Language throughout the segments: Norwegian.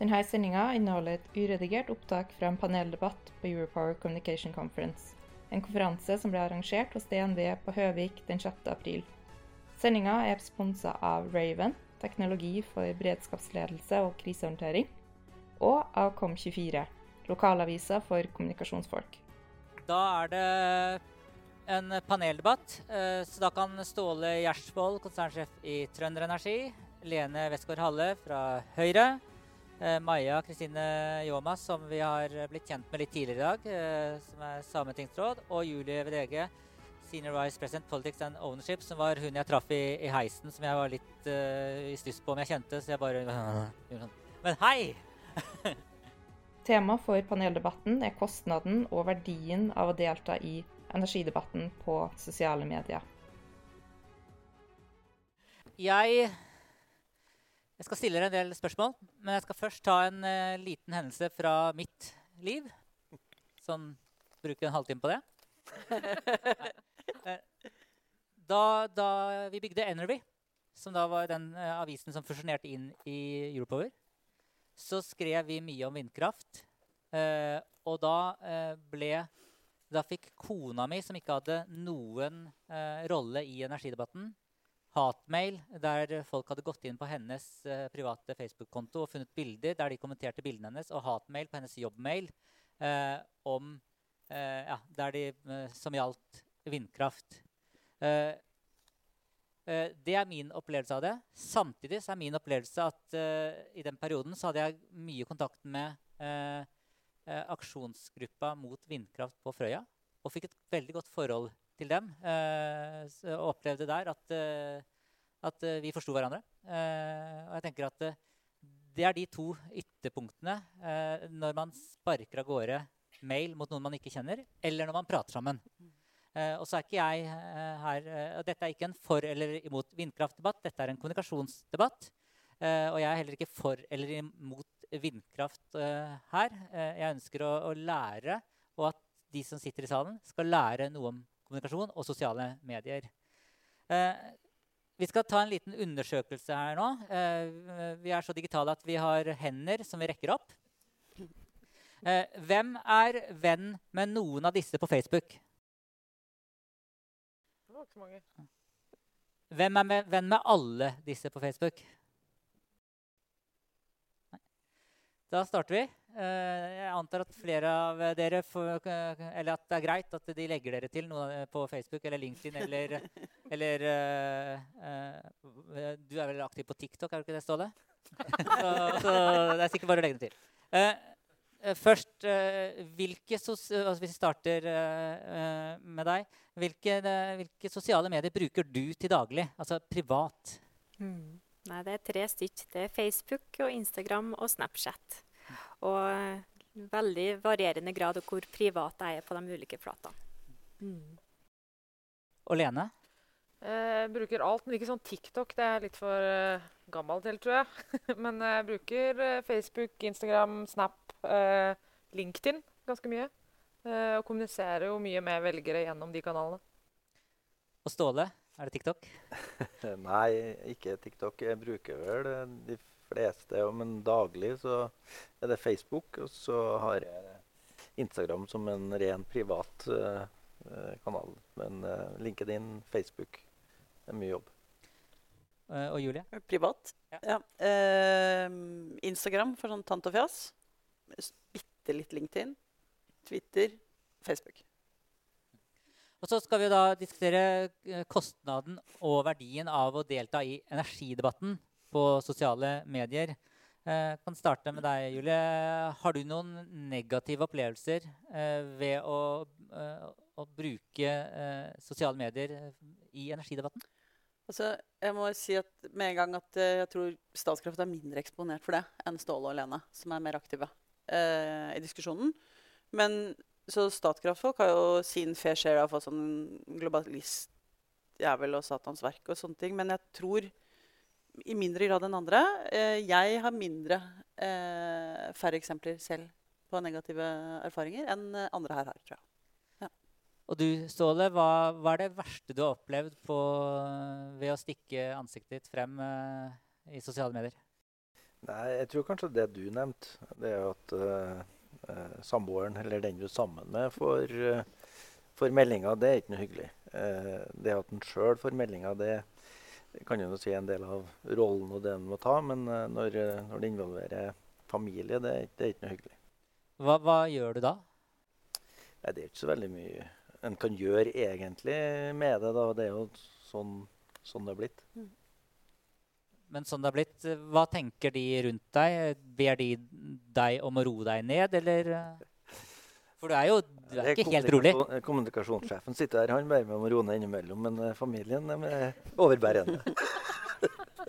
Denne sendinga inneholder et uredigert opptak fra en paneldebatt på Europower Communication Conference, en konferanse som ble arrangert hos DNV på Høvik den 6. april. Sendinga er sponsa av Raven, teknologi for beredskapsledelse og krisehåndtering, og av Kom24, lokalavisa for kommunikasjonsfolk. Da er det en paneldebatt, eh, så da kan Ståle Gjersvold, konsernsjef i Trønder Energi, Lene Westgård Halle fra Høyre, Maja Kristine Jomas, som vi har blitt kjent med litt tidligere i dag, eh, som er sametingsråd, og Julie VDG, Senior Vice President Politics and Ownership, som var hun jeg traff i, i heisen, som jeg var litt uh, i stuss på om jeg kjente, så jeg bare sånn. Men hei! Tema for paneldebatten er kostnaden og verdien av å delta i energidebatten på sosiale medier. Jeg jeg skal stille dere en del spørsmål, men jeg skal først ta en uh, liten hendelse fra mitt liv. Sånn bruke en halvtime på det. Da, da, vi bygde Energy, som da var den uh, avisen som fusjonerte inn i Europower, så skrev vi mye om vindkraft. Uh, og da ble Da fikk kona mi, som ikke hadde noen rolle i energidebatten, hatmail der folk hadde gått inn på hennes uh, private Facebook-konto og funnet bilder der de kommenterte bildene hennes, og hatmail på hennes jobbmail uh, om, uh, ja, de, som gjaldt vindkraft. det er min opplevelse av det. Samtidig er min opplevelse at i den perioden så hadde jeg mye kontakt med aksjonsgruppa mot vindkraft på Frøya. Og fikk et veldig godt forhold til dem. Eh, og opplevde der at, eh, at eh, vi forsto hverandre. og jeg tenker at det er de to ytterpunktene når man sparker av gårde mail mot noen man ikke kjenner, eller når man prater sammen. Og så er ikke jeg her og Dette er ikke en for eller imot vindkraftdebatt. Dette er en kommunikasjonsdebatt. og jeg er heller ikke for eller imot vindkraft her. jeg ønsker å, å, lære, og at de som sitter i salen, skal lære noe om kommunikasjon og sosiale medier. Eh, vi skal ta en liten undersøkelse her nå. Eh, vi er så digitale at vi har hender som vi rekker opp. Eh, hvem er venn med noen av disse på Facebook? Det var ikke mange. Hvem er med, venn med alle disse på Facebook? Nei. Da starter vi. Eh, jeg antar at flere av dere får, Eller at det er greit at de legger dere til noe på Facebook eller LinkedIn eller, eller uh, Du er vel aktiv på TikTok, er du ikke det, Ståle? så, så, det er sikkert bare å legge det til. Uh, først, uh, hvilke altså Hvis vi starter med deg. Hvilke, hvilke, sosiale medier bruker du til daglig? Altså privat? Mm. Nei, det er tre stykk. Det er Facebook og Instagram og Snapchat. Og veldig varierende grad av hvor privat jeg er på de ulike flatene. Mm. Og Lene? Jeg eh, bruker alt, men ikke sånn TikTok. Det er litt for uh, gammelt til, tror jeg. men jeg bruker uh, Facebook, Instagram, Snap, LinkedIn ganske mye. Og kommuniserer jo mye med velgere gjennom de kanalene. Og Ståle, er det TikTok? Nei, ikke TikTok. Jeg bruker vel de fleste, men daglig så er det Facebook. Og så har jeg Instagram som en ren privat uh, kanal. Men uh, LinkedIn, Facebook det er mye jobb. Uh, og Julie? Privat. Ja. ja. Instagram for sånn tant og fjas. Bitte litt LinkedIn. Twitter. Facebook. Og så skal vi da diskutere kostnaden og verdien av å delta i energidebatten på sosiale medier. Jeg eh, kan starte med deg, Julie. Har du noen negative opplevelser eh, ved å, eh, å bruke sosiale medier i energidebatten? Altså, jeg må si at med en gang at jeg tror Statskraft er mindre eksponert for det enn Ståle og Lene, som er mer aktive. eh, i diskusjonen. Men så Statkraftfolk har jo sin fair share av sånn globalistjævel og Satans verk og sånne ting. Men jeg tror i mindre grad enn andre. Eh, jeg har mindre eh, færre eksempler selv på negative erfaringer enn andre her har, tror jeg. Og du, Ståle, hva, hva, er det verste du har opplevd på, ved å stikke ansiktet ditt frem uh, i sosiale medier? Nei, Jeg tror kanskje det du nevnte, det er at uh, uh, samboeren eller den du er sammen med, får, får meldinger. Det er ikke noe hyggelig. det at en sjøl får meldinger, det kan jo si en del av rollen og det en må ta. Men når, når det involverer familie, det, det er ikke noe hyggelig. Hva, hva gjør du da? Nei, Det er ikke så veldig mye en kan gjøre egentlig med det. da, Det er jo sånn, sånn det er blitt. Mm. Men sånn det er blitt, hva tenker de rundt deg? Ber de deg om å roe deg ned, eller? For du er jo du er ikke helt rolig. Kommunikasjonssjefen sitter her, han ber meg om å roe ned innimellom. Men eh, familien er overbærende.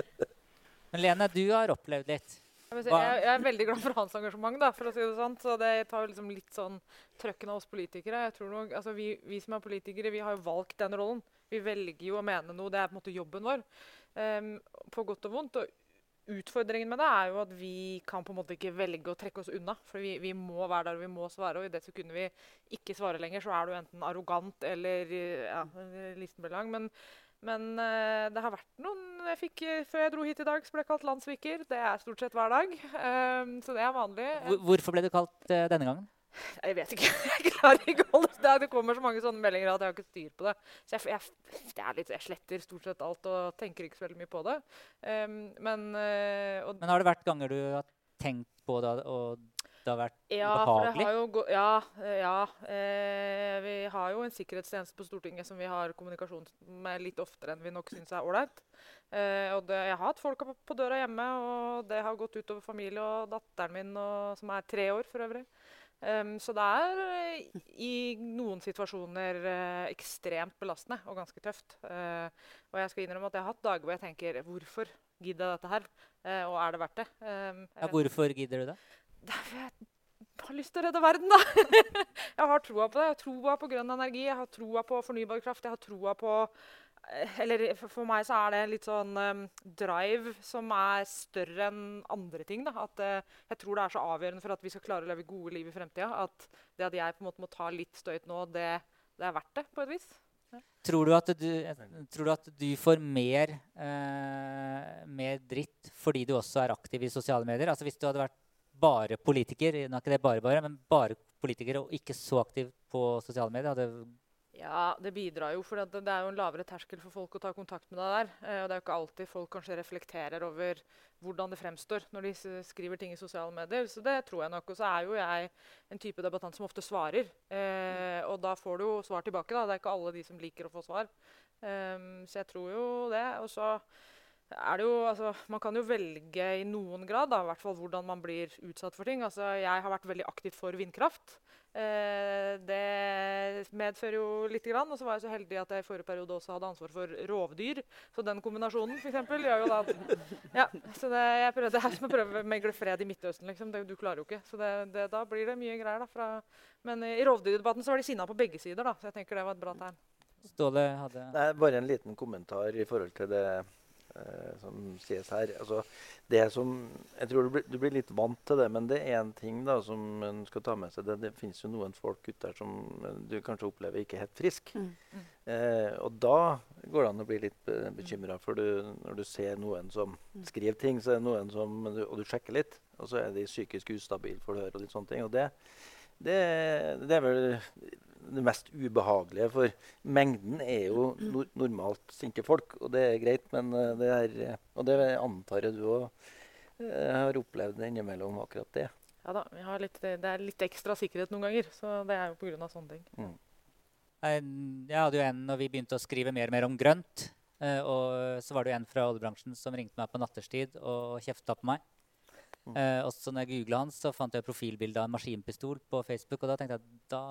men Lene, du har opplevd litt. Jeg, jeg, er veldig glad for hans engasjement. Da, for å si det sånn. Så det tar liksom litt sånn trøkken av oss politikere. Jeg tror nok, altså vi, vi, som er politikere, vi har jo valgt den rollen. Vi velger jo å mene noe. Det er på en måte jobben vår. Um, på godt og vondt. Og utfordringen med det er jo at vi kan på en måte ikke velge å trekke oss unna. For vi, vi må være der og vi må svare. Og i det sekundet vi ikke svarer lenger, så er du enten arrogant eller ja, listen blir lang. Men men uh, det har vært noen jeg fikk uh, Før jeg dro hit i dag, så ble kalt landssviker. Det er stort sett hver dag. Um, så det er vanlig. Hvorfor ble du kalt denne gangen? Jeg vet ikke. Jeg klarer ikke å holde det. Det kommer så mange sånne meldinger at jeg har ikke styr på det. Så jeg, jeg, litt, jeg sletter stort sett alt og tenker ikke så veldig mye på det. Um, men, men har det vært ganger du har tenkt på det og det har vært ja, behagelig? Har ja, eh, ja eh, vi har jo en sikkerhetstjeneste på Stortinget som vi har kommunikasjon med litt oftere enn vi nok syns er ålreit. Eh, og det, jeg har hatt folk på, på døra hjemme, og det har gått utover familie og datteren min, og, som er tre år for øvrig. Um, så det er uh, i noen situasjoner uh, ekstremt belastende og ganske tøft. Uh, og jeg skal innrømme at jeg har hatt dager hvor jeg tenker Hvorfor gidder jeg dette her? og er det verdt det? Um, ja, hvorfor gidder du det? Jeg har lyst til å redde verden, da. jeg har troa på det. Jeg har troa på grønn energi, jeg har troa på fornybar kraft. jeg har troa på eh, eller For meg så er det litt sånn um, drive som er større enn andre ting. Da. At uh, Jeg tror det er så avgjørende for at vi skal klare å leve gode liv i fremtida. At det at jeg på en måte må ta litt støyt nå, det, det er verdt det på et vis. Tror du, du, tror du, at du, får mer, uh, mer dritt fordi du også er aktiv i sosiale medier? Altså Hvis du hadde vært bare politiker, nå er ikke det bare bare, men bare politiker og ikke så aktiv på sosiale medier? Hadde ja, det bidrar jo. For det, er jo en lavere terskel for folk å ta kontakt med deg der. Eh, og det er jo ikke alltid folk kanskje reflekterer over hvordan det fremstår når de skriver ting i sosiale medier. Så det tror jeg nok. Og så er jo jeg en type debattant som ofte svarer. Eh, og da får du jo svar tilbake. da. Det er ikke alle de som liker å få svar. Um, så jeg tror jo det. Og så er det jo, altså, Man kan jo velge i noen grad da, i hvert fall hvordan man blir utsatt for ting. Altså, jeg har vært veldig aktivt for vindkraft. Eh, det medfører jo litt. Grann, og så var jeg så heldig at jeg i forrige periode også hadde ansvar for rovdyr. Så den kombinasjonen for eksempel, gjør jo da ja, så det, jeg prøvde, det er som å prøve å megle fred i Midtøsten. liksom, det, Du klarer jo ikke. Så det, det, da blir det mye greier. da. Fra, men i rovdyrdebatten så var de sinna på begge sider. da, så jeg tenker det var et bra tegn. Ståle hadde... Nei, Bare en liten kommentar i forhold til det Eh, som sies her. Altså, det som, jeg tror du blir, du blir, litt vant til det, men det er én ting da, som en skal ta med seg. Det, det finnes jo noen folk ute der som du kanskje opplever ikke helt frisk. Mm. Mm. Eh, og da går det an å bli litt be bekymra. For du, når du ser noen som mm. skriver ting, så er det noen som, og du sjekker litt, og så er de psykisk ustabile, får du høre. og litt sånne ting. Og det, det, det er vel det mest ubehagelige. For mengden er jo no normalt sinte folk, og det er greit. Men eh, det er, og det antar jeg du òg eh, har opplevd innimellom akkurat det. Ja da, litt, det er litt ekstra sikkerhet noen ganger. Så det er jo pga. sånne ting. Mm. Jeg hadde jo en når vi begynte å skrive mer og mer om grønt. Eh, og så var det jo en fra oljebransjen som ringte meg på natterstid og kjefta på meg. Mm. Eh, også når jeg googla han, så fant jeg profilbilde av en maskinpistol på Facebook. Og da tenkte jeg at da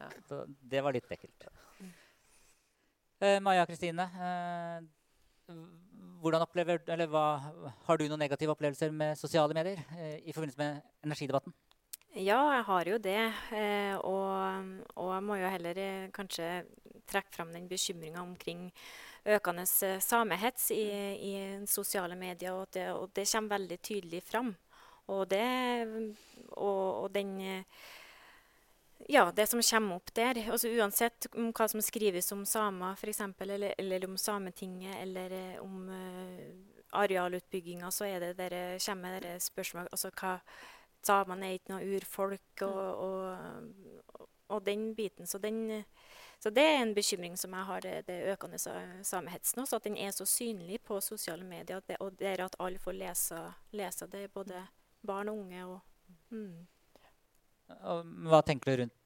ja. det var litt ekkelt. Uh, Maja Kristine, uh, hvordan opplever, eller hva, har du noen negative opplevelser med sosiale medier uh, i forbindelse med energidebatten? Ja, jeg har jo det. Og, og, jeg må jo heller kanskje trekke fram den bekymringa omkring økende eh, samehets i, i, sosiale medier, og det, og det, kommer veldig tydelig fram. Og det og, og den ja, det som kommer opp der. Altså Uansett om hva som skrives om samer, f.eks., eller, eller om Sametinget, eller om uh, arealutbygginga, så er det der, kommer det spørsmål altså hva samene er ikke noe urfolk og, og, og, og, den biten. Så, den, så, det er en bekymring som jeg har, det økende samehetsen også. At den er så synlig på sosiale medier, og det, og det er at alle får lese, lese det, både barn og unge. Og, mm. Hva tenker du rundt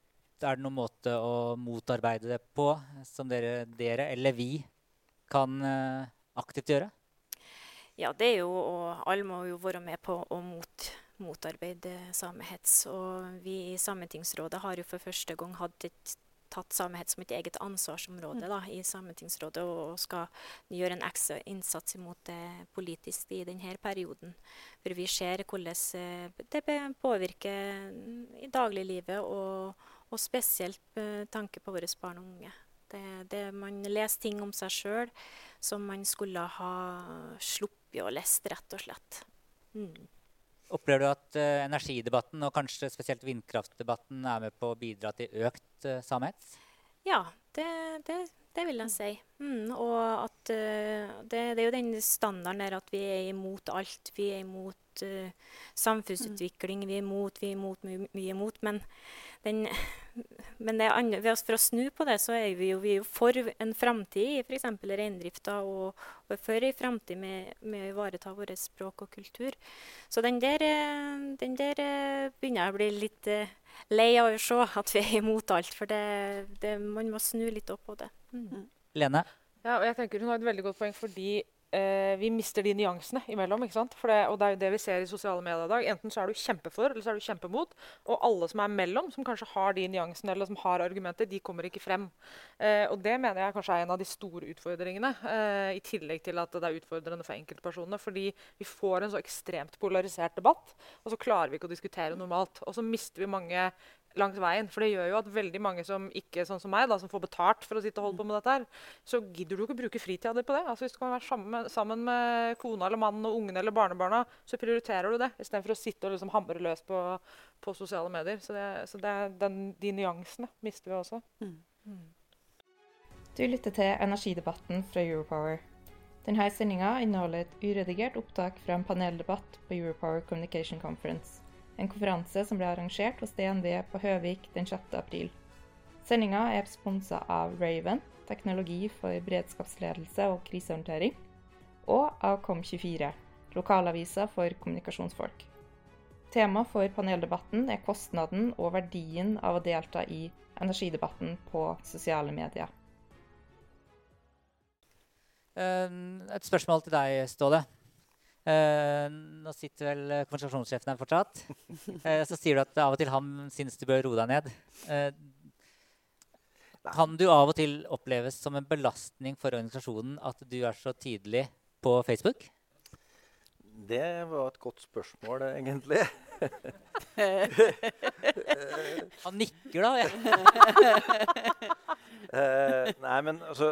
Er det noen måte å motarbeide det på, som dere, dere eller vi kan uh, aktivt gjøre? Ja, det er jo, og alle må jo være med på å mot motarbeide samehets. Og vi i Sametingsrådet har jo for første gang hatt et, tatt samehets som et eget ansvarsområde da, i Sametingsrådet, og skal gjøre en ekstra innsats imot det politisk i denne perioden. For vi ser hvordan eh, det påvirker i dagliglivet, og, og spesielt med tanke på våre barn og unge. Det, det, man leser ting om seg sjøl som man skulle ha sluppet å lese, rett og slett. Mm. Opplever du at uh, energidebatten og kanskje spesielt vindkraftdebatten er med på å bidra til økt uh, samhet? Ja, det, det, det, vil jeg si. Mm, og at uh, det, det, er jo den standarden der at vi er imot alt. Vi er imot samfunnsutvikling, vi er imot, vi er imot, mye imot. Men den, men det andre, for å snu på det, så er vi jo, vi er jo for en framtid i f.eks. reindrifta, og, og for en framtid med, med, å ivareta vårt språk og kultur. Så den der, den der begynner jeg å bli litt eh, lei av å se, at vi er imot alt. For det, det, man må snu litt opp på det. Mm. Lene? Ja, og jeg tenker Hun har et veldig godt poeng fordi eh, vi mister de nyansene imellom. ikke sant? Det, og det er jo det vi ser i sosiale medier i dag. Enten så er du kjempefor, eller så er du kjempemot. Og alle som er mellom, som kanskje har de nyansene eller som har argumenter, de kommer ikke frem. Eh, og det mener jeg kanskje er en av de store utfordringene. Eh, I tillegg til at det er utfordrende for enkeltpersonene. Fordi vi får en så ekstremt polarisert debatt, og så klarer vi ikke å diskutere normalt. Og så mister vi mange langs veien. For det gjør jo at veldig mange som ikke sånn som meg, da, som får betalt for å sitte og holde på med dette, her, så gidder du ikke å bruke fritida di på det. Altså Hvis du kan være sammen med, sammen med kona eller mannen og ungene eller barnebarna, så prioriterer du det istedenfor å sitte og liksom hamre løs på, på, sosiale medier. Så, det, så det, den, de nyansene mister vi også. Mm. Mm. Du lytter til energidebatten fra Europower. Denne sendinga inneholder et uredigert opptak fra en paneldebatt på Europower Communication Conference en konferanse som ble arrangert hos DNV på Høvik den 6. april. Sendinga er sponsa av Raven, teknologi for beredskapsledelse og krisehåndtering, og av Kom24, lokalavisa for kommunikasjonsfolk. Tema for paneldebatten er kostnaden og verdien av å delta i energidebatten på sosiale medier. Et spørsmål til deg, Ståle. Uh, nå sitter vel konsentrasjonssjefen her fortsatt. Uh, så sier du at av og til han syns du bør roe deg ned. Kan du av og til oppleves som en belastning for organisasjonen at du er så tydelig på Facebook? Det var et godt spørsmål, egentlig. han nikker, da. Ja. eh, nei, men altså,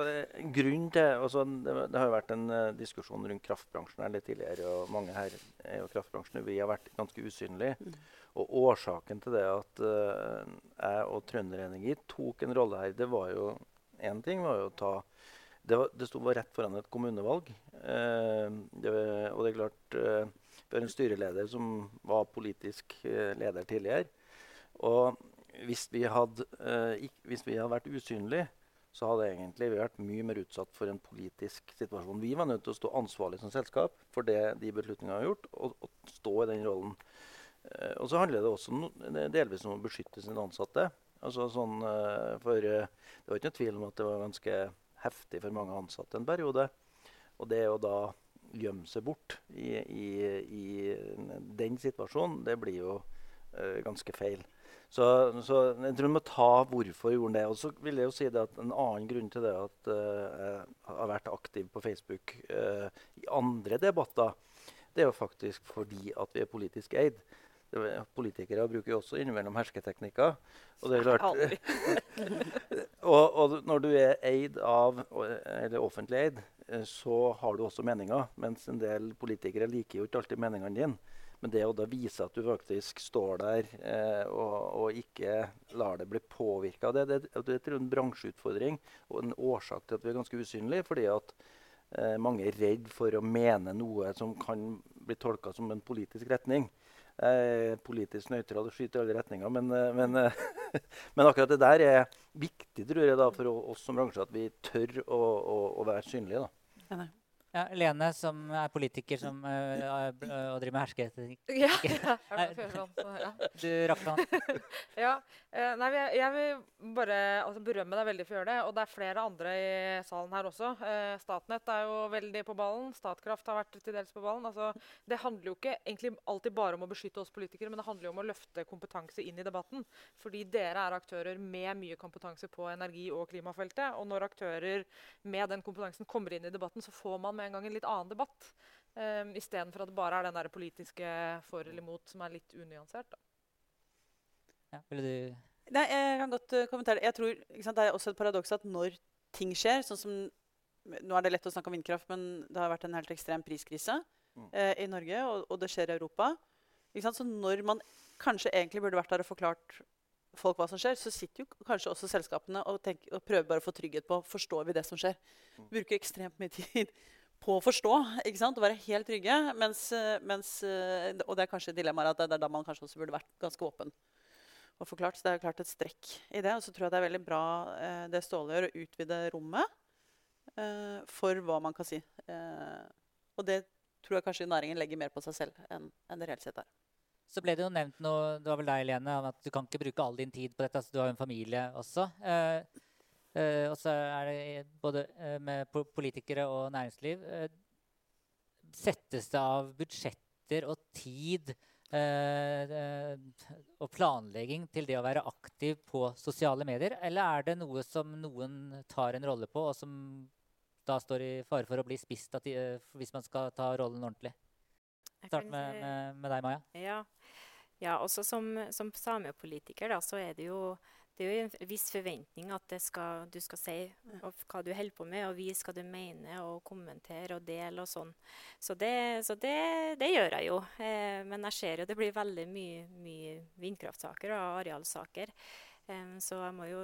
grunnen til altså, det, det, har jo vært en uh, diskusjon rundt kraftbransjen her litt tidligere. og Mange her er jo kraftbransjen. Vi har vært ganske usynlige. Mm. Og årsaken til det at uh, jeg og Trønderenergi tok en rolle her, det var jo én ting var jo å ta Det, var, det sto rett foran et kommunevalg. Eh, det, og det er klart Vi har en styreleder som var politisk leder tidligere. Og hvis vi, hadde, ikk, hvis vi hadde vært usynlige, så hadde egentlig vi vært mye mer utsatt for en politisk situasjon. Vi var nødt til å stå ansvarlig som selskap for det de beslutningene har gjort, og, og stå i den rollen. Uh, og så handler det også no, delvis om å beskytte sine ansatte. Altså sånn, uh, for Det var ikke noe tvil om at det var ganske heftig for mange ansatte en periode. Og det å da gjemme seg bort i, i, i den situasjonen, det blir jo ganske feil. Så, så, jeg tror vi må ta hvorfor gjorde det. Og så vil jeg jo si at En annen grunn til det at uh, jeg har vært aktiv på Facebook uh, i andre debatter, det er jo faktisk fordi at vi er politisk eid. Politikere bruker jo også innimellom hersketeknikker. Og det er klart, og, og når du er eid av, eller offentlig eid, så har du også meninger. Mens en del politikere liker jo ikke alltid meningene dine. Men det å da vise at du faktisk står der eh, og, og, ikke lar det bli påvirka, det, det, det, er en bransjeutfordring og en årsak til at vi er ganske usynlige. fordi at eh, mange er redd for å mene noe som kan bli tolka som en politisk retning. Eh, politisk nøytral og skyter i alle retninger. Men, eh, men, eh, men, akkurat det der er viktig tror jeg, da, for oss som bransje, at vi tør å, å, å være synlige. Da. Ja, Lene, som er politiker som, uh, og driver med hersketeknikk. Ja, ja, ja. Du rakk han. ja. Uh, nei, jeg, jeg, vil bare altså, berømme deg veldig for å gjøre det. Og det er flere andre i salen her også. Uh, Statnett er jo veldig på ballen. Statkraft har vært til dels på ballen. Altså, det handler jo ikke egentlig alltid bare om å beskytte oss politikere, men det handler jo om å løfte kompetanse inn i debatten. Fordi dere er aktører med mye kompetanse på energi- og klimafeltet. Og når aktører med den kompetansen kommer inn i debatten, så får man med en gang en litt annen debatt. Um, ehm, Istedenfor at det bare er den der politiske for eller imot som er litt unyansert. Ja, ville du Nei, jeg kan godt uh, kommentere det. Jeg tror sant, Det er også et paradoks at når ting skjer sånn som, Nå er det lett å snakke om vindkraft, men det har vært en helt ekstrem priskrise mm. uh, i Norge, og, og, det skjer i Europa. Så når man kanskje egentlig burde vært der og forklart folk hva som skjer, så sitter jo kanskje også selskapene og, tenker, og prøver bare å få trygghet på forstår vi det som skjer. Mm. Bruker ekstremt mye tid på å forstå ikke sant? og være helt trygge. Mens, mens, og det er kanskje dilemmaet at det er da man kanskje også burde vært ganske åpen og forklart. Så det er klart et strekk i det. Og så tror jeg det er veldig bra eh, det Ståle gjør, å utvide rommet eh, for hva man kan si. Eh, og det tror jeg kanskje næringen legger mer på seg selv enn det reelt sett er. Så ble det jo nevnt noe, det var vel deg, Lene, at du kan ikke bruke all din tid på dette. altså Du har jo en familie også. Eh, Uh, og så er det både uh, med politikere og næringsliv uh, Settes det av budsjetter og tid og planlegging til det å være aktiv på sosiale medier? Eller er det noe som noen tar en rolle på, og som da står i fare for å bli spist de, hvis man skal ta rollen ordentlig? Start med, med, med, deg, Maja. Ja, ja også som, som samepolitiker da, så er det jo det er jo en viss forventning at skal, du skal si hva du holder på med, og vise skal du mene og kommentere og dele og sånn. Så, det, så det, det, gjør jeg jo. Eh, men jeg ser jo det blir veldig mye, mye vindkraftsaker og arealsaker. Um, så jeg må jo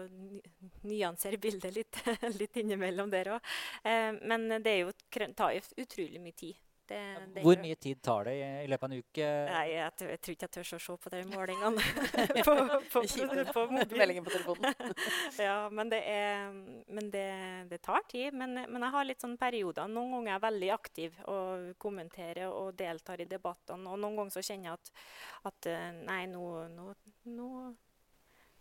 nyansere bildet litt, litt innimellom der òg. Um, men det jo, tar jo utrolig mye tid. Det, det Hvor mye tid tar det i, i løpet av en uke? Nei, jeg, tror, jeg tror ikke jeg tør å se på de målingene på, på, på, mobilen. på telefonen. ja, men, det, er, men det, det, tar tid. Men, men, jeg har litt sånn perioder. Noen ganger er jeg veldig aktiv og kommenterer og deltar i debattene. Og noen ganger så kjenner jeg at, at eh, nei, nå, nå, nå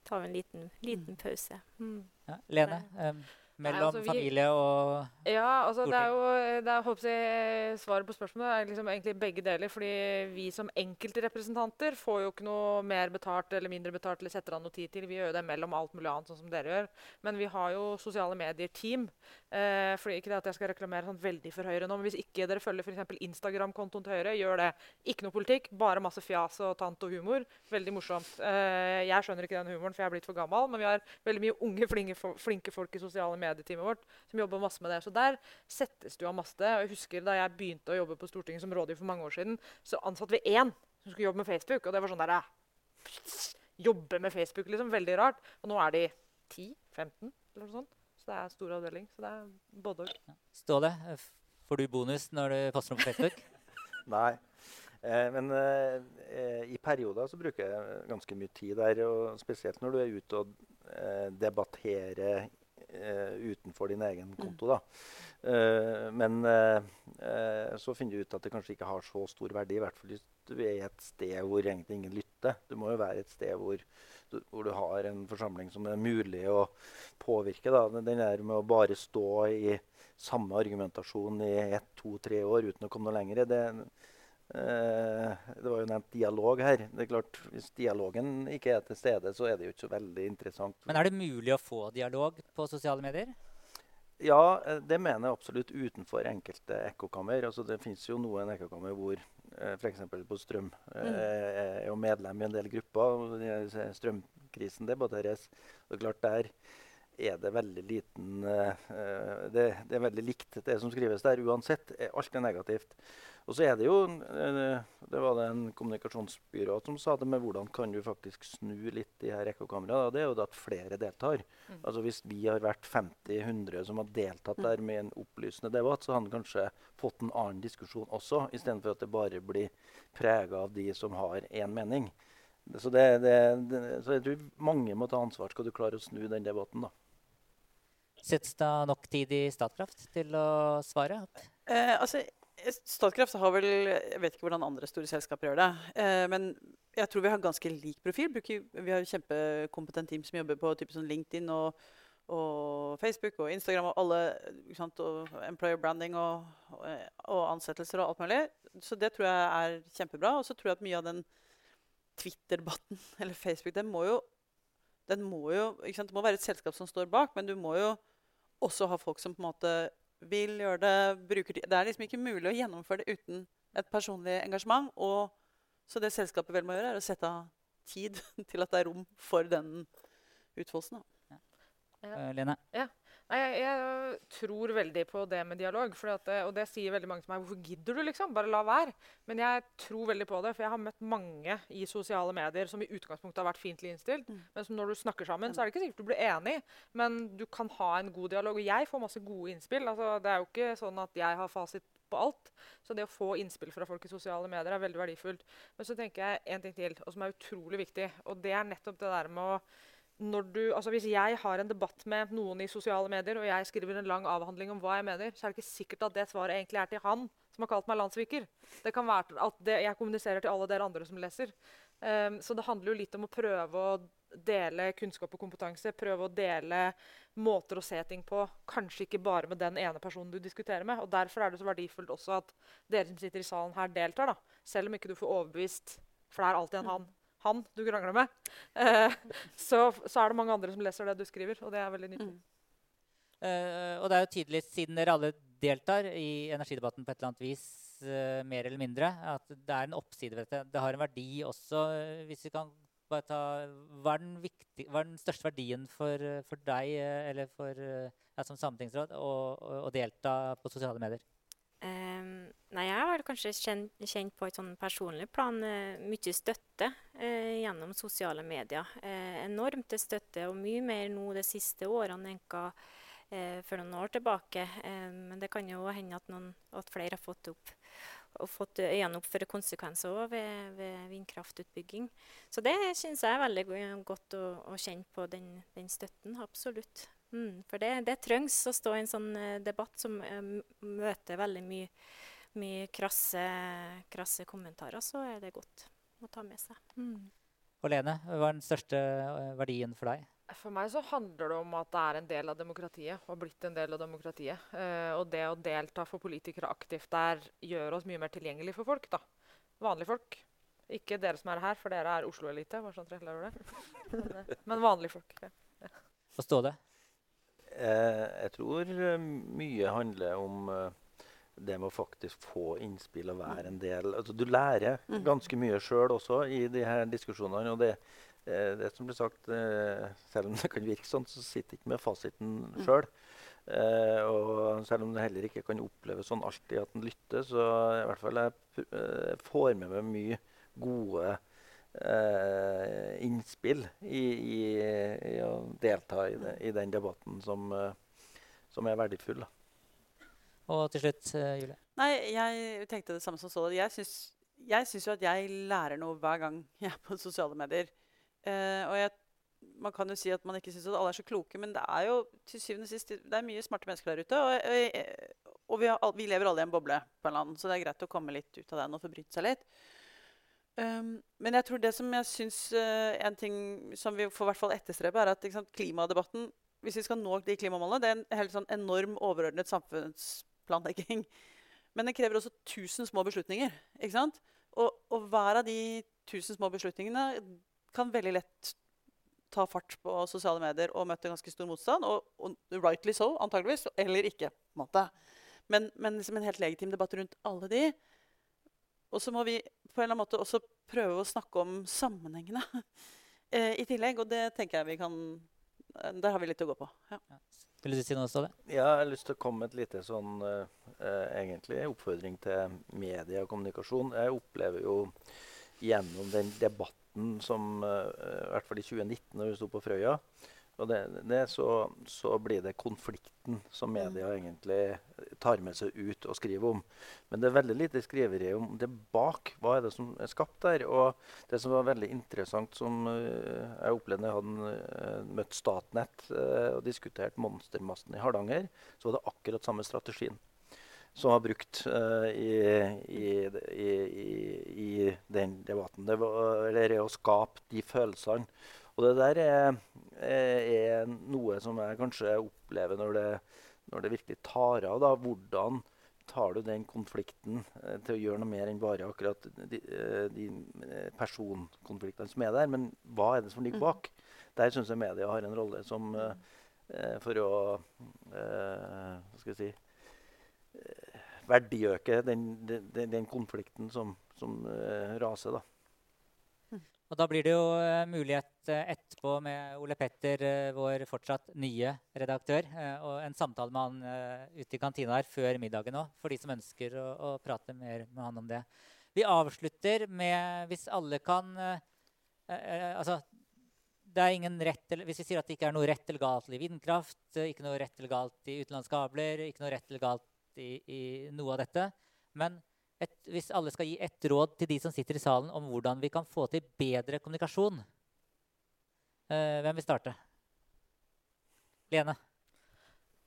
tar vi en liten, liten mm. pause. Mm. Ja, Lene? Um, mellom Nei, altså, vi, familie og Ja, altså det er jo det er, håper jeg, Svaret på spørsmålet er liksom egentlig begge deler. fordi vi som enkeltrepresentanter får jo ikke noe mer betalt eller mindre betalt eller setter av noe tid til. Vi gjør jo det mellom alt mulig annet, sånn som dere gjør. Men vi har jo sosiale medier-team. Eh, fordi Ikke det at jeg skal reklamere sånn veldig for Høyre nå, men hvis ikke dere følger f.eks. Instagram-kontoen til Høyre, gjør det. Ikke noe politikk, bare masse fjas og tant og humor. Veldig morsomt. Eh, jeg skjønner ikke den humoren, for jeg er blitt for gammel, men vi har veldig mye unge, flinke, flinke folk i sosiale medier medieteamet vårt som jobber masse med det. Så der settes det av masse. Og jeg husker Da jeg begynte å jobbe på Stortinget som rådgiver for mange år siden, så ansatte vi én som skulle jobbe med Facebook. Og det var sånn der, Jobbe med Facebook, liksom. Veldig rart. Og nå er de 10-15 eller noe sånt. Så det er stor avdeling. Så det er både og. Ståle, får du bonus når du poster noe på Facebook? Nei. Eh, men eh, i perioder så bruker jeg ganske mye tid der. og Spesielt når du er ute og eh, debatterer utenfor din egen konto. Da. Uh, men uh, så finner du ut at det kanskje ikke har så stor verdi, i hvert fall hvis du er et sted hvor egentlig ingen lytter. Du må jo være et sted hvor du, hvor du har en forsamling som er mulig å påvirke. Da. Den der med å bare stå i samme argumentasjon i ett, to, tre år uten å komme noe lenger, det, Eh, det var jo nevnt dialog her. Det er klart, Hvis dialogen ikke er til stede, så er det jo ikke så veldig interessant. Men er det mulig å få dialog på sosiale medier? Ja, eh, det mener jeg absolutt utenfor enkelte ekkokammer. Altså, det fins jo noen ekkokammer hvor eh, f.eks. på strøm. Mm. Er jo medlem i en del grupper. Strømkrisen, er deres. Det er klart der er det veldig liten det, det, er veldig likt, det som skrives der. Uansett. Alt er negativt. Og så er det jo eh, Det var det en kommunikasjonsbyrå som sa det med hvordan kan du faktisk snu litt de her ekkokameraene. Det er jo det at flere deltar. Mm. Altså Hvis vi har vært 50-100 som har deltatt der med en opplysende debatt, så har han kanskje fått en annen diskusjon også, istedenfor at det bare blir prega av de som har én mening. Så, det, det, det, så, jeg tror mange må ta ansvar skal du klare å snu den debatten. da. Settes det nok tid i Statkraft til å svare? Eh, altså, Statkraft har vel Jeg vet ikke hvordan andre store selskaper gjør det. Eh, men jeg tror vi har ganske lik profil. Bruker, vi har kjempekompetent team som jobber på sånn LinkedIn og, og, Facebook og Instagram og alle sant, og employer branding og, og, ansettelser og alt mulig. Så det tror jeg er kjempebra. Og så tror jeg at mye av den Twitter-debatten eller Facebook den må jo, den må jo Det må være et selskap som står bak, men du må jo også ha folk som på en måte vil gjøre det, bruker tid. Det er liksom ikke mulig å gjennomføre det uten et personlig engasjement. Og, så det selskapet vel må gjøre, er å sette av tid til at det er rom for den utfoldelsen. Ja. Uh, Lene? Ja. Nei, jeg, jeg, tror veldig på det med dialog. At, og det sier veldig mange til meg. Hvorfor gidder du, liksom? Bare la være. Men jeg tror veldig på det, for jeg har møtt mange i sosiale medier som i utgangspunktet har vært fiendtlig innstilt. Mm. Men som når du snakker sammen, så er det ikke sikkert du blir enig, men du kan ha en god dialog. Og jeg får masse gode innspill. Altså, det er jo ikke sånn at jeg har fasit på alt. Så det å få innspill fra folk i sosiale medier er veldig verdifullt. Men så tenker jeg en ting til, og som er utrolig viktig. Og det er nettopp det der med å du, altså hvis jeg har en debatt med noen i sosiale medier, og jeg skriver en lang avhandling om hva jeg mener, så er det ikke sikkert at det svaret egentlig er til han som har kalt meg landssviker. Det kan være at det, jeg kommuniserer til alle dere andre som leser. Um, så det handler jo litt om å prøve å dele kunnskap og kompetanse. Prøve å dele måter å se ting på. Kanskje ikke bare med den ene personen du diskuterer med. og Derfor er det så verdifullt også at dere som sitter i salen her, deltar. da. Selv om ikke du får overbevist, for det er alltid en han han du krangler med, eh, så, så, er det mange andre som leser det du skriver. Og det er veldig nyttig. Mm. Uh, og det er jo tydelig, siden dere alle deltar i energidebatten på et eller annet vis, uh, mer eller mindre, at det er en oppside ved dette. Det har en verdi også, uh, hvis vi kan bare ta Hva er den, viktig, hva er den største verdien for, for deg eller for, ja, som sametingsråd å delta på sosiale medier? Um, nei, jeg har kanskje kjent, kjent, på et sånn personlig plan uh, mye støtte uh, gjennom sosiale medier. Uh, enormt støtte, og mye mer nå de siste årene enn hva for noen år tilbake. men det kan jo hende at, noen, at flere har fått, opp, og fått øynene opp for konsekvenser ved, ved, vindkraftutbygging. Så det syns jeg er veldig godt å, å kjenne på den, den støtten. Absolutt. Mm, for det, det, trengs å stå i en sånn uh, debatt som uh, møter veldig mye, mye krasse, krasse, kommentarer. Så er det godt å ta med seg. Mm. Og Lene, hva er den største uh, verdien for deg? For meg så handler det om at det er en del av demokratiet. og har blitt en del av demokratiet. og det å delta for politikere aktivt der gjør oss mye mer tilgjengelig for folk. da. Vanlige folk. Ikke dere som er her, for dere er Oslo-elite. sånn. Men, men vanlige folk. Ja. Ja. Forstå det. Eh, jeg tror eh, mye handler om eh, det med å faktisk få innspill og være en del altså, Du lærer mm. ganske mye sjøl også i de her diskusjonene. og det, det som blir sagt, Selv om det kan virke sånn, så sitter ikke med fasiten sjøl. Uh, og selv om det heller ikke kan oppleves sånn alltid at en lytter, så i hvert fall jeg får med meg mye gode eh, innspill i, i, i, å delta i, det, i den debatten som, eh, som, er verdifull. Da. Og til slutt, uh, Julie? Nei, Jeg tenkte det samme som så. Jeg syns, jeg syns jo at jeg lærer noe hver gang jeg er på sosiale medier. Eh, og jeg, man kan jo si at man ikke syns at alle er så kloke, men det er jo til syvende og sist det er mye smarte mennesker der ute. Og, og, og vi, har, vi, lever alle i en boble, på en eller annen, så det er greit å komme litt ut av den og forbryte seg litt. Um, men jeg tror det som jeg syns uh, en ting som vi får hvert fall etterstrebe, er at sant, klimadebatten Hvis vi skal nå de klimamålene, det er en helt sånn enorm overordnet samfunnsplanlegging. Men den krever også tusen små beslutninger. Og, og hver av de tusen små beslutningene kan veldig lett ta fart på sosiale medier og møte ganske stor motstand. Og, og rightly so, antageligvis. Eller ikke. Men, men liksom en helt legitim debatt rundt alle de Og så må vi på en eller annen måte også prøve å snakke om sammenhengene eh, i tillegg. Og det tenker jeg vi kan eh, Der har vi litt å gå på. Ja. Vil du si noe, Ståle? Ja, jeg har lyst til å komme med et lite sånn eh, eh, egentlig oppfordring til media og kommunikasjon. Jeg opplever jo gjennom den debatten som eh, i hvert fall i 2019 når vi sto på Frøya, og det, det så, så blir det konflikten som media egentlig tar med seg ut og skriver om. Men det er veldig lite skriveri om det bak. Hva er det som er skapt der? Og det som var veldig interessant, som eh, jeg opplevde da jeg hadde eh, møtt Statnett eh, og diskutert monstermasten i Hardanger, så var det akkurat samme strategien som var brukt uh, i, i, i, i, den debatten. Det var eller å skape de følelsene. Og det der er, er, er noe som jeg kanskje opplever når det, når det virkelig tar av. da, Hvordan tar du den konflikten eh, til å gjøre noe mer enn bare akkurat de, eh, de eh, personkonfliktene som er der? Men hva er det som ligger bak? Der syns jeg media har en rolle som eh, eh, for å eh, Hva skal jeg si eh, verdiøke den, den, den, konflikten som, som eh, raser. da. Og da blir det jo eh, mulighet eh, etterpå med Ole Petter, eh, vår fortsatt nye redaktør, og en samtale med han ute i kantina her før middagen òg, for de som ønsker å, å prate mer med han om det. Vi avslutter med, hvis alle kan Altså, det er ingen rett Hvis vi sier at det ikke er noe rett eller galt i vindkraft, ikke noe rett eller galt i utenlandskabler, ikke noe rett eller galt i, i noe av dette Men et, hvis alle skal gi ett råd til de som sitter i salen om hvordan vi kan få til bedre kommunikasjon eh, Hvem vil starte? Lene?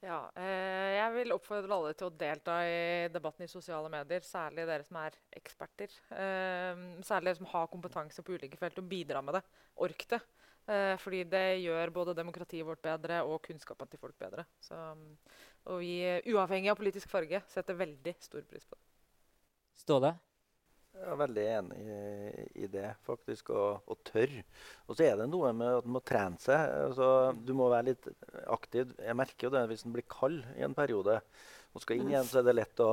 Ja, eh, jeg vil oppfordre alle til å delta i debatten i sosiale medier. Særlig dere som er eksperter. Eh, særlig dere som har kompetanse på ulike felt, og bidra med det. Ork det. Eh, fordi det gjør både demokratiet vårt bedre og kunnskapen til folk bedre. Så, og vi, uavhengig av politisk farge, setter veldig stor pris på det. Ståle? Jeg er veldig enig i, i det, faktisk, og, og tørr. Og så er det noe med at en må trene seg. Altså, du må være litt aktiv. Jeg merker jo det hvis en blir kald i en periode og skal inn igjen, så er det lett å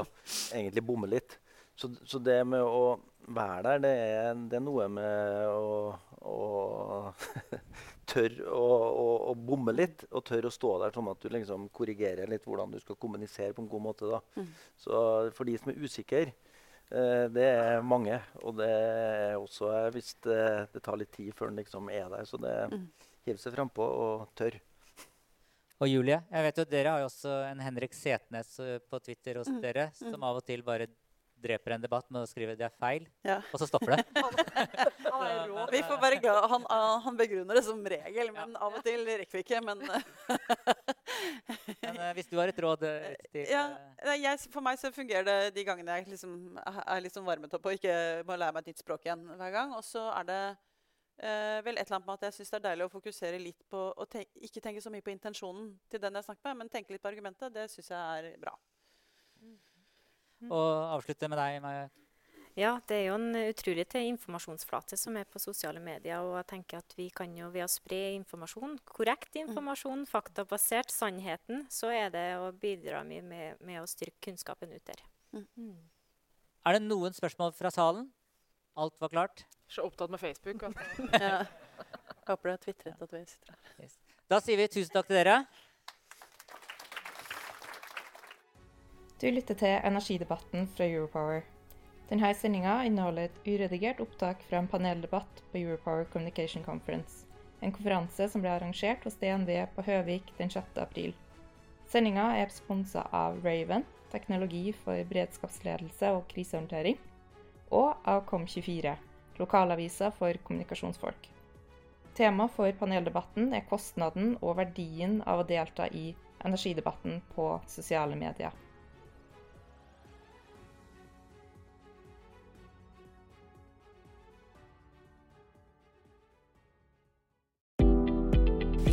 egentlig bomme litt. Så, så det med å være der, det er, det er noe med å, å tørre å, å, å bomme litt, og tørre å stå der sånn at du liksom korrigerer litt hvordan du skal kommunisere på en god måte. da. Mm. Så for de som er usikre det er mange. Og det er også eh, hvis det, det tar litt tid før den liksom er der. Så det Mm. hiver seg frampå og tør. Og Julie, jeg vet jo dere har jo også en Henrik Setnes eh, på Twitter hos Mm, dere, som mm. av og til bare dreper en debatt med å skrive 'det er feil', Ja. og så stopper det. Vi får være glad han, han begrunner det som regel, men av og til rekker vi ikke. Men Men eh, hvis du har et råd eh, til ja, eh, jeg, for meg så fungerer det de gangene jeg liksom er litt sånn varmet opp og ikke må lære meg et nytt språk igjen hver gang. Og så er det uh, vel et eller annet med at jeg syns det er deilig å fokusere litt på å tenke, ikke tenke så mye på intensjonen til den jeg snakker med, men tenke litt på argumentet. Det syns jeg er bra. Og avslutte med deg, Maja. Ja, det er jo en utrolig til informasjonsflate som er på sosiale medier. Og jeg tenker at vi kan jo ved å spre informasjon, korrekt informasjon, faktabasert, sannheten, så er det å bidra mye med, med å styrke kunnskapen ut der. Mm. Er det noen spørsmål fra salen? Alt var klart? Så opptatt med Facebook. Altså. Ja. Håper du har tvitret at vi sitter her. Da sier vi tusen takk til dere. Du lytter til energidebatten fra Europower. Denne sendinga inneholder et uredigert opptak fra en paneldebatt på Europower Communication Conference, en konferanse som ble arrangert hos DNV på Høvik den 6. april. Sendinga er sponsa av Raven, teknologi for beredskapsledelse og krisehåndtering, og av Kom24, lokalavisa for kommunikasjonsfolk. Tema for paneldebatten er kostnaden og verdien av å delta i energidebatten på sosiale medier.